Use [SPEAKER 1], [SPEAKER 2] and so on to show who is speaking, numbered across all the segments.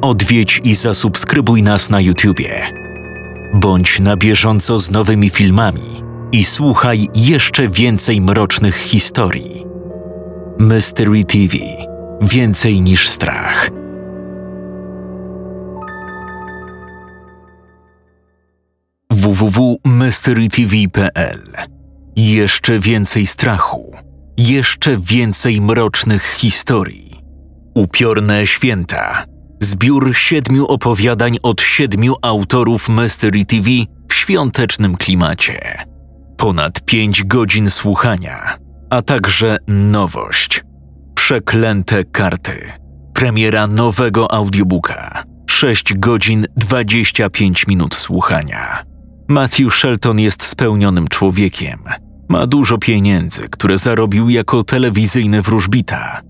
[SPEAKER 1] odwiedź i zasubskrybuj nas na YouTubie. Bądź na bieżąco z nowymi filmami i słuchaj jeszcze więcej mrocznych historii. Mystery TV Więcej niż strach. www.mysterytv.pl Jeszcze więcej strachu, jeszcze więcej mrocznych historii. Upiorne święta. Zbiór siedmiu opowiadań od siedmiu autorów Mystery TV w świątecznym klimacie. Ponad pięć godzin słuchania, a także nowość. Przeklęte karty. Premiera nowego audiobooka. 6 godzin 25 minut słuchania. Matthew Shelton jest spełnionym człowiekiem. Ma dużo pieniędzy, które zarobił jako telewizyjny wróżbita.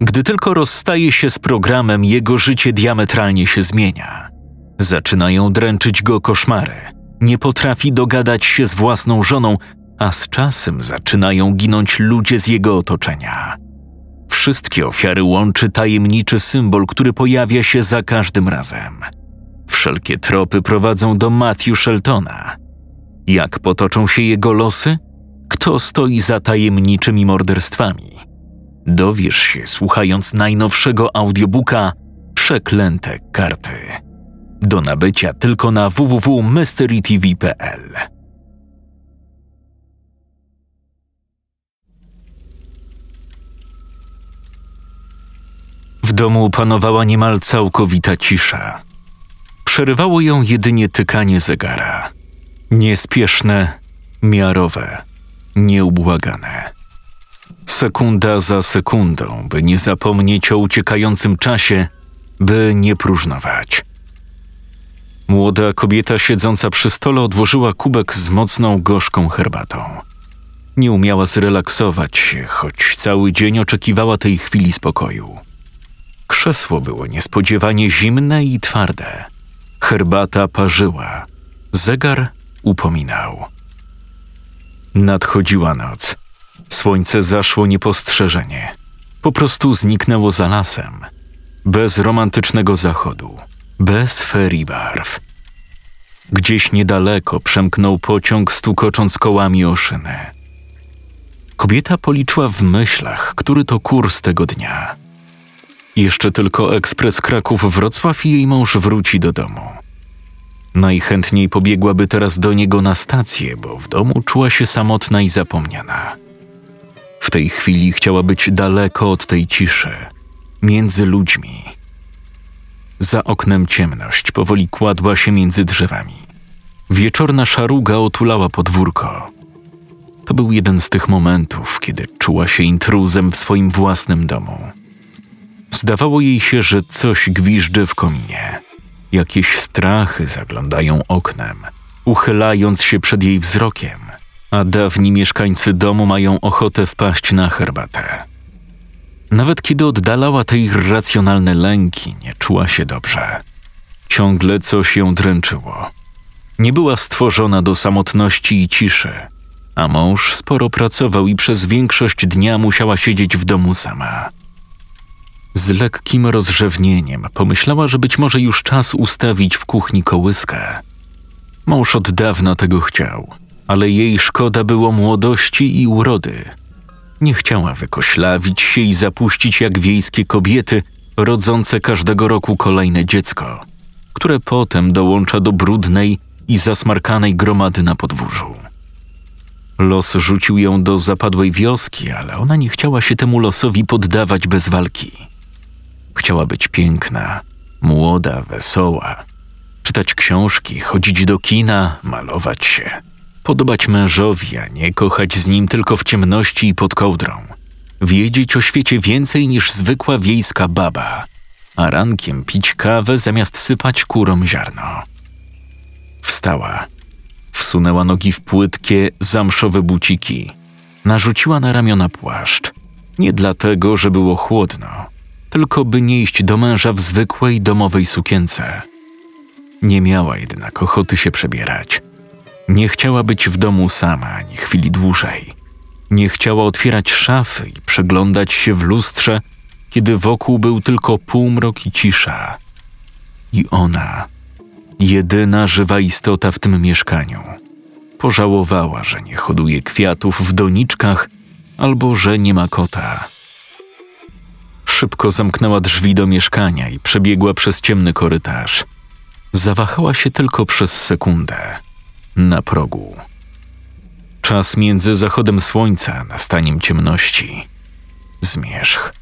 [SPEAKER 1] Gdy tylko rozstaje się z programem, jego życie diametralnie się zmienia. Zaczynają dręczyć go koszmary. Nie potrafi dogadać się z własną żoną, a z czasem zaczynają ginąć ludzie z jego otoczenia. Wszystkie ofiary łączy tajemniczy symbol, który pojawia się za każdym razem. Wszelkie tropy prowadzą do Matthew Sheltona. Jak potoczą się jego losy? Kto stoi za tajemniczymi morderstwami? Dowiesz się słuchając najnowszego audiobooka Przeklęte karty. Do nabycia tylko na www.mysterytv.pl. W domu panowała niemal całkowita cisza. Przerywało ją jedynie tykanie zegara. Niespieszne, miarowe, nieubłagane. Sekunda za sekundą, by nie zapomnieć o uciekającym czasie, by nie próżnować. Młoda kobieta siedząca przy stole odłożyła kubek z mocną, gorzką herbatą. Nie umiała zrelaksować się, choć cały dzień oczekiwała tej chwili spokoju. Krzesło było niespodziewanie zimne i twarde. Herbata parzyła, zegar upominał. Nadchodziła noc. Słońce zaszło niepostrzeżenie. Po prostu zniknęło za lasem. Bez romantycznego zachodu, bez ferii barw. Gdzieś niedaleko przemknął pociąg, stukocząc kołami o szynę. Kobieta policzyła w myślach, który to kurs tego dnia. Jeszcze tylko ekspres Kraków-Wrocław i jej mąż wróci do domu. Najchętniej pobiegłaby teraz do niego na stację, bo w domu czuła się samotna i zapomniana. W tej chwili chciała być daleko od tej ciszy, między ludźmi. Za oknem ciemność powoli kładła się między drzewami. Wieczorna szaruga otulała podwórko. To był jeden z tych momentów, kiedy czuła się intruzem w swoim własnym domu. Zdawało jej się, że coś gwiżdży w kominie. Jakieś strachy zaglądają oknem, uchylając się przed jej wzrokiem, a dawni mieszkańcy domu mają ochotę wpaść na herbatę. Nawet kiedy oddalała te irracjonalne lęki, nie czuła się dobrze. Ciągle coś ją dręczyło. Nie była stworzona do samotności i ciszy, a mąż sporo pracował i przez większość dnia musiała siedzieć w domu sama. Z lekkim rozrzewnieniem pomyślała, że być może już czas ustawić w kuchni kołyskę. Mąż od dawna tego chciał, ale jej szkoda było młodości i urody. Nie chciała wykoślawić się i zapuścić jak wiejskie kobiety, rodzące każdego roku kolejne dziecko, które potem dołącza do brudnej i zasmarkanej gromady na podwórzu. Los rzucił ją do zapadłej wioski, ale ona nie chciała się temu losowi poddawać bez walki. Chciała być piękna, młoda, wesoła, czytać książki, chodzić do kina, malować się, podobać mężowi, a nie kochać z nim tylko w ciemności i pod kołdrą. Wiedzieć o świecie więcej niż zwykła wiejska baba, a rankiem pić kawę zamiast sypać kurom ziarno. Wstała, wsunęła nogi w płytkie, zamszowe buciki, narzuciła na ramiona płaszcz. Nie dlatego, że było chłodno, tylko by nie iść do męża w zwykłej domowej sukience. Nie miała jednak ochoty się przebierać. Nie chciała być w domu sama ani chwili dłużej. Nie chciała otwierać szafy i przeglądać się w lustrze, kiedy wokół był tylko półmrok i cisza. I ona, jedyna żywa istota w tym mieszkaniu, pożałowała, że nie hoduje kwiatów w doniczkach albo że nie ma kota. Szybko zamknęła drzwi do mieszkania i przebiegła przez ciemny korytarz. Zawahała się tylko przez sekundę. Na progu. Czas między zachodem słońca a nastaniem ciemności. Zmierzch.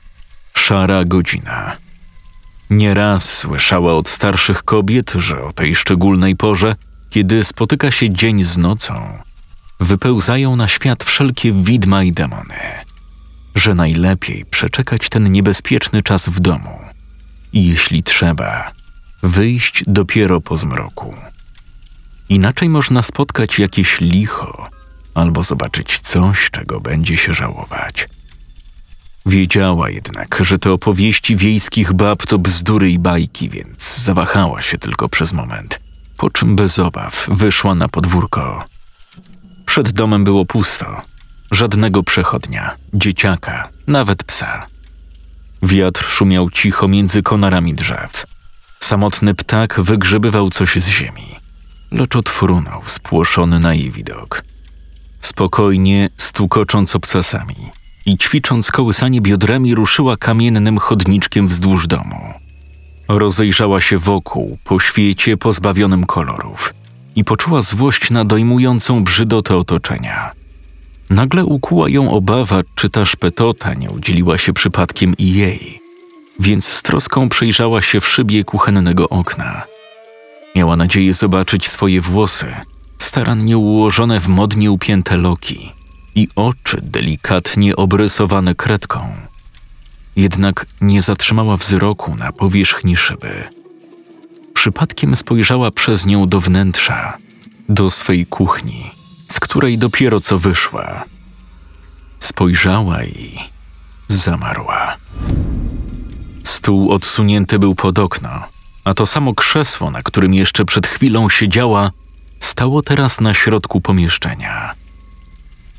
[SPEAKER 1] Szara godzina. Nieraz słyszała od starszych kobiet, że o tej szczególnej porze, kiedy spotyka się dzień z nocą, wypełzają na świat wszelkie widma i demony. Że najlepiej przeczekać ten niebezpieczny czas w domu i jeśli trzeba, wyjść dopiero po zmroku. Inaczej można spotkać jakieś licho albo zobaczyć coś, czego będzie się żałować. Wiedziała jednak, że te opowieści wiejskich bab to bzdury i bajki, więc zawahała się tylko przez moment, po czym bez obaw wyszła na podwórko. Przed domem było pusto. Żadnego przechodnia, dzieciaka, nawet psa. Wiatr szumiał cicho między konarami drzew. Samotny ptak wygrzebywał coś z ziemi, lecz odfrunął, spłoszony na jej widok. Spokojnie, stukocząc obcasami i ćwicząc kołysanie biodrami, ruszyła kamiennym chodniczkiem wzdłuż domu. Rozejrzała się wokół, po świecie pozbawionym kolorów i poczuła złość na dojmującą brzydotę otoczenia. Nagle ukuła ją obawa, czy ta szpetota nie udzieliła się przypadkiem i jej, więc z troską przejrzała się w szybie kuchennego okna. Miała nadzieję zobaczyć swoje włosy, starannie ułożone w modnie upięte loki i oczy delikatnie obrysowane kredką. Jednak nie zatrzymała wzroku na powierzchni szyby. Przypadkiem spojrzała przez nią do wnętrza, do swej kuchni, z której dopiero co wyszła. Spojrzała i zamarła. Stół odsunięty był pod okno, a to samo krzesło, na którym jeszcze przed chwilą siedziała, stało teraz na środku pomieszczenia.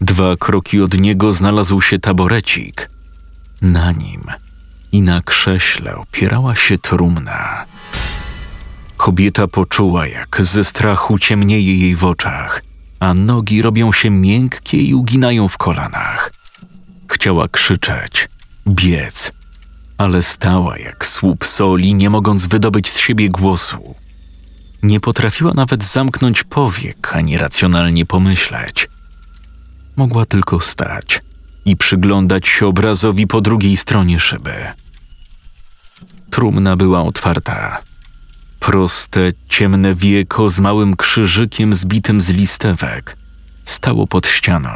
[SPEAKER 1] Dwa kroki od niego znalazł się taborecik. Na nim i na krześle opierała się trumna. Kobieta poczuła, jak ze strachu ciemnieje jej w oczach, a nogi robią się miękkie i uginają w kolanach. Chciała krzyczeć, biec, ale stała jak słup soli, nie mogąc wydobyć z siebie głosu. Nie potrafiła nawet zamknąć powiek ani racjonalnie pomyśleć. Mogła tylko stać i przyglądać się obrazowi po drugiej stronie szyby. Trumna była otwarta. Proste, ciemne wieko z małym krzyżykiem zbitym z listewek stało pod ścianą.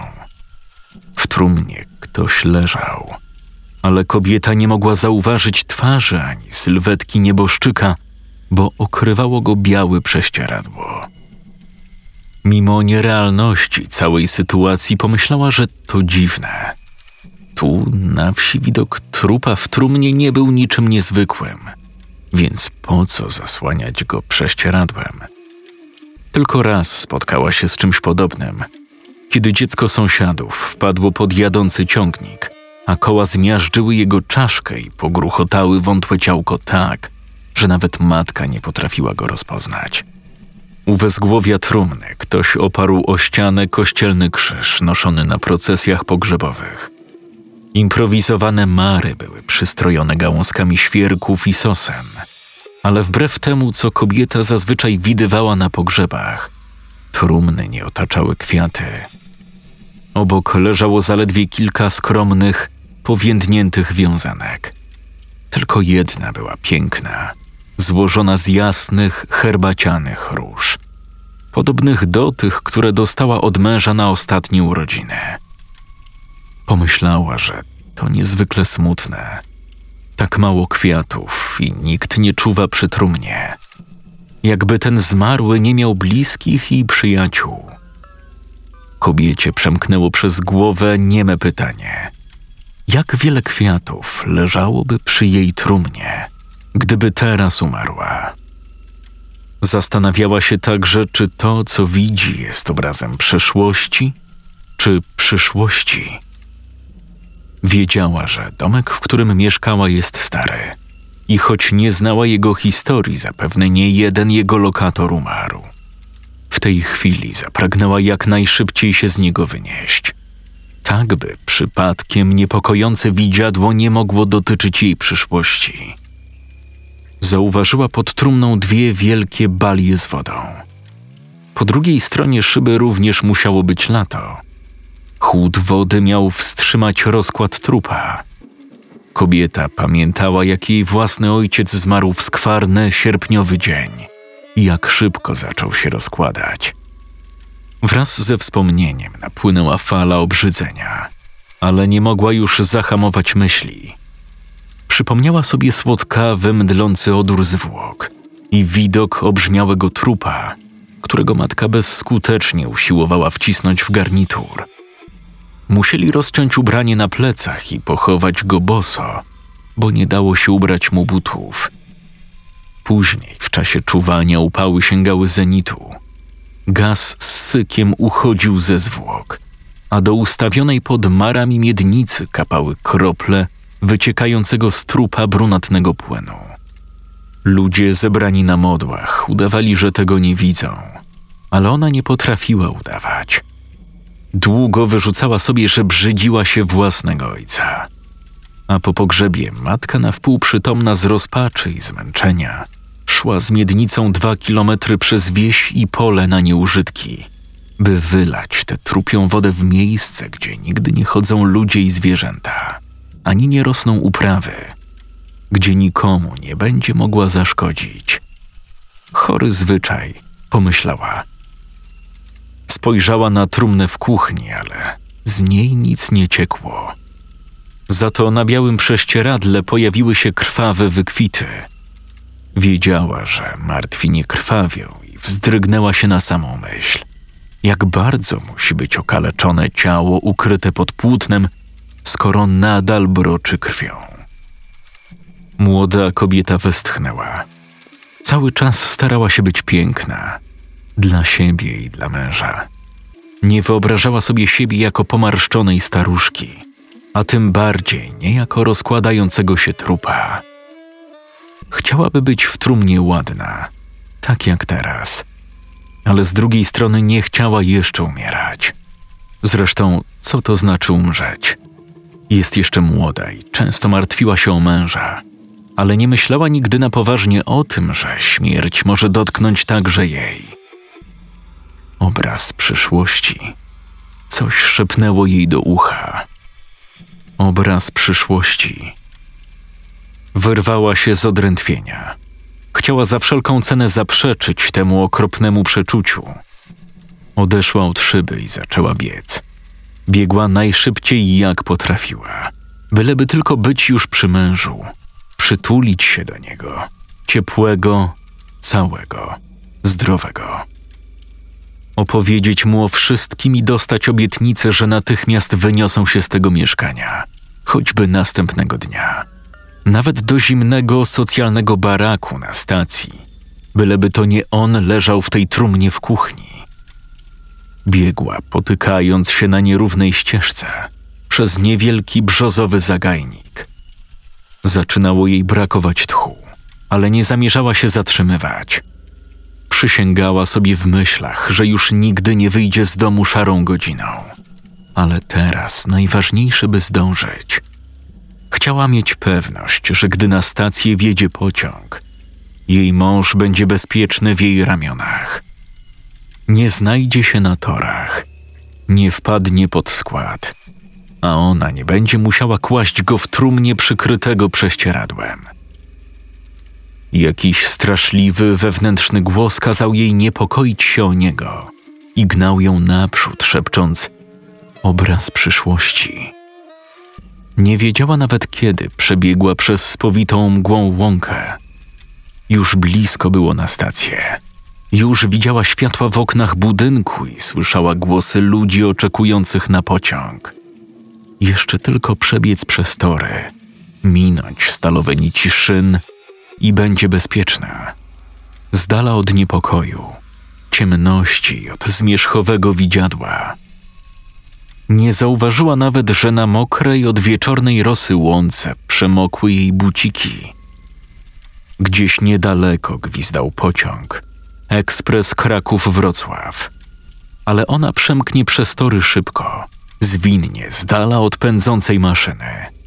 [SPEAKER 1] W trumnie ktoś leżał, ale kobieta nie mogła zauważyć twarzy ani sylwetki nieboszczyka, bo okrywało go białe prześcieradło. Mimo nierealności całej sytuacji pomyślała, że to dziwne. Tu na wsi widok trupa w trumnie nie był niczym niezwykłym, więc po co zasłaniać go prześcieradłem? Tylko raz spotkała się z czymś podobnym, kiedy dziecko sąsiadów wpadło pod jadący ciągnik, a koła zmiażdżyły jego czaszkę i pogruchotały wątłe ciałko tak, że nawet matka nie potrafiła go rozpoznać. U wezgłowia trumny ktoś oparł o ścianę kościelny krzyż noszony na procesjach pogrzebowych. Improwizowane mary były przystrojone gałązkami świerków i sosen, ale wbrew temu, co kobieta zazwyczaj widywała na pogrzebach, trumny nie otaczały kwiaty. Obok leżało zaledwie kilka skromnych, powiędniętych wiązanek. Tylko jedna była piękna, złożona z jasnych, herbacianych róż, podobnych do tych, które dostała od męża na ostatnie urodziny. Pomyślała, że to niezwykle smutne. Tak mało kwiatów i nikt nie czuwa przy trumnie. Jakby ten zmarły nie miał bliskich i przyjaciół. Kobiecie przemknęło przez głowę nieme pytanie: jak wiele kwiatów leżałoby przy jej trumnie? gdyby teraz umarła. Zastanawiała się także, czy to, co widzi, jest obrazem przeszłości czy przyszłości. Wiedziała, że domek, w którym mieszkała, jest stary I choć nie znała jego historii, zapewne nie jeden jego lokator umarł. W tej chwili zapragnęła jak najszybciej się z niego wynieść. Tak by przypadkiem niepokojące widziadło nie mogło dotyczyć jej przyszłości. Zauważyła pod trumną dwie wielkie balie z wodą. Po drugiej stronie szyby również musiało być lato. Chłód wody miał wstrzymać rozkład trupa. Kobieta pamiętała, jak jej własny ojciec zmarł w skwarny, sierpniowy dzień i jak szybko zaczął się rozkładać. Wraz ze wspomnieniem napłynęła fala obrzydzenia, ale nie mogła już zahamować myśli. Przypomniała sobie słodkawy, mdlący odór zwłok i widok obrzmiałego trupa, którego matka bezskutecznie usiłowała wcisnąć w garnitur. Musieli rozciąć ubranie na plecach i pochować go boso, bo nie dało się ubrać mu butów. Później, w czasie czuwania, upały sięgały zenitu. Gaz z sykiem uchodził ze zwłok, a do ustawionej pod marami miednicy kapały krople wyciekającego z trupa brunatnego płynu. Ludzie zebrani na modłach udawali, że tego nie widzą, ale ona nie potrafiła udawać. Długo wyrzucała sobie, że brzydziła się własnego ojca. A po pogrzebie matka na wpół przytomna z rozpaczy i zmęczenia szła z miednicą dwa kilometry przez wieś i pole na nieużytki, by wylać tę trupią wodę w miejsce, gdzie nigdy nie chodzą ludzie i zwierzęta, ani nie rosną uprawy, gdzie nikomu nie będzie mogła zaszkodzić. Chory zwyczaj, pomyślała. Spojrzała na trumnę w kuchni, ale z niej nic nie ciekło. Za to na białym prześcieradle pojawiły się krwawe wykwity. Wiedziała, że martwi nie krwawią i wzdrygnęła się na samą myśl. Jak bardzo musi być okaleczone ciało ukryte pod płótnem, skoro nadal broczy krwią. Młoda kobieta westchnęła. Cały czas starała się być piękna dla siebie i dla męża. Nie wyobrażała sobie siebie jako pomarszczonej staruszki, a tym bardziej nie jako rozkładającego się trupa. Chciałaby być w trumnie ładna, tak jak teraz, ale z drugiej strony nie chciała jeszcze umierać. Zresztą, co to znaczy umrzeć? Jest jeszcze młoda i często martwiła się o męża, ale nie myślała nigdy na poważnie o tym, że śmierć może dotknąć także jej. Obraz przyszłości. Coś szepnęło jej do ucha. Obraz przyszłości. Wyrwała się z odrętwienia. Chciała za wszelką cenę zaprzeczyć temu okropnemu przeczuciu. Odeszła od szyby i zaczęła biec. Biegła najszybciej jak potrafiła, byleby tylko być już przy mężu, przytulić się do niego, ciepłego, całego, zdrowego. Opowiedzieć mu o wszystkim i dostać obietnicę, że natychmiast wyniosą się z tego mieszkania, choćby następnego dnia. Nawet do zimnego socjalnego baraku na stacji, byleby to nie on leżał w tej trumnie w kuchni Biegła, potykając się na nierównej ścieżce przez niewielki brzozowy zagajnik. Zaczynało jej brakować tchu, ale nie zamierzała się zatrzymywać. Przysięgała sobie w myślach, że już nigdy nie wyjdzie z domu szarą godziną. Ale teraz najważniejsze, by zdążyć. Chciała mieć pewność, że gdy na stację wjedzie pociąg, jej mąż będzie bezpieczny w jej ramionach nie znajdzie się na torach, nie wpadnie pod skład, a ona nie będzie musiała kłaść go w trumnie przykrytego prześcieradłem. Jakiś straszliwy wewnętrzny głos kazał jej niepokoić się o niego i gnał ją naprzód, szepcząc obraz przyszłości. Nie wiedziała nawet kiedy przebiegła przez spowitą mgłą łąkę. Już blisko było na stację. Już widziała światła w oknach budynku i słyszała głosy ludzi oczekujących na pociąg. Jeszcze tylko przebiec przez tory, minąć stalowe nici szyn będzie bezpieczna. Z dala od niepokoju, ciemności, od zmierzchowego widziadła. Nie zauważyła nawet, że na mokrej od wieczornej rosy łące przemokły jej buciki. Gdzieś niedaleko gwizdał pociąg. Ekspres Kraków-Wrocław. Ale ona przemknie przez tory szybko, zwinnie, z dala od pędzącej maszyny.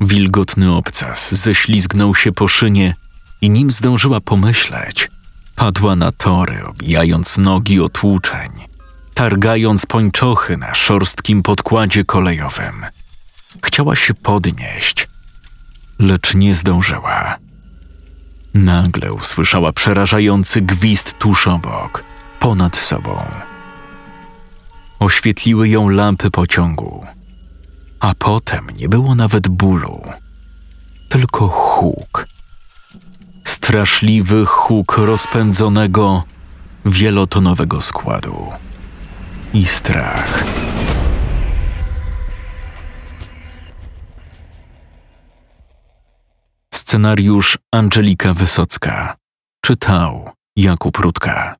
[SPEAKER 1] Wilgotny obcas ześlizgnął się po szynie i nim zdążyła pomyśleć, padła na tory, obijając nogi o tłuczeń, targając pończochy na szorstkim podkładzie kolejowym. Chciała się podnieść, lecz nie zdążyła. Nagle usłyszała przerażający gwizd tuż obok, ponad sobą. Oświetliły ją lampy pociągu, a potem nie było nawet bólu, tylko huk. Straszliwy huk rozpędzonego, wielotonowego składu i strach. Scenariusz Angelika Wysocka. Czytał Jakub Rutka.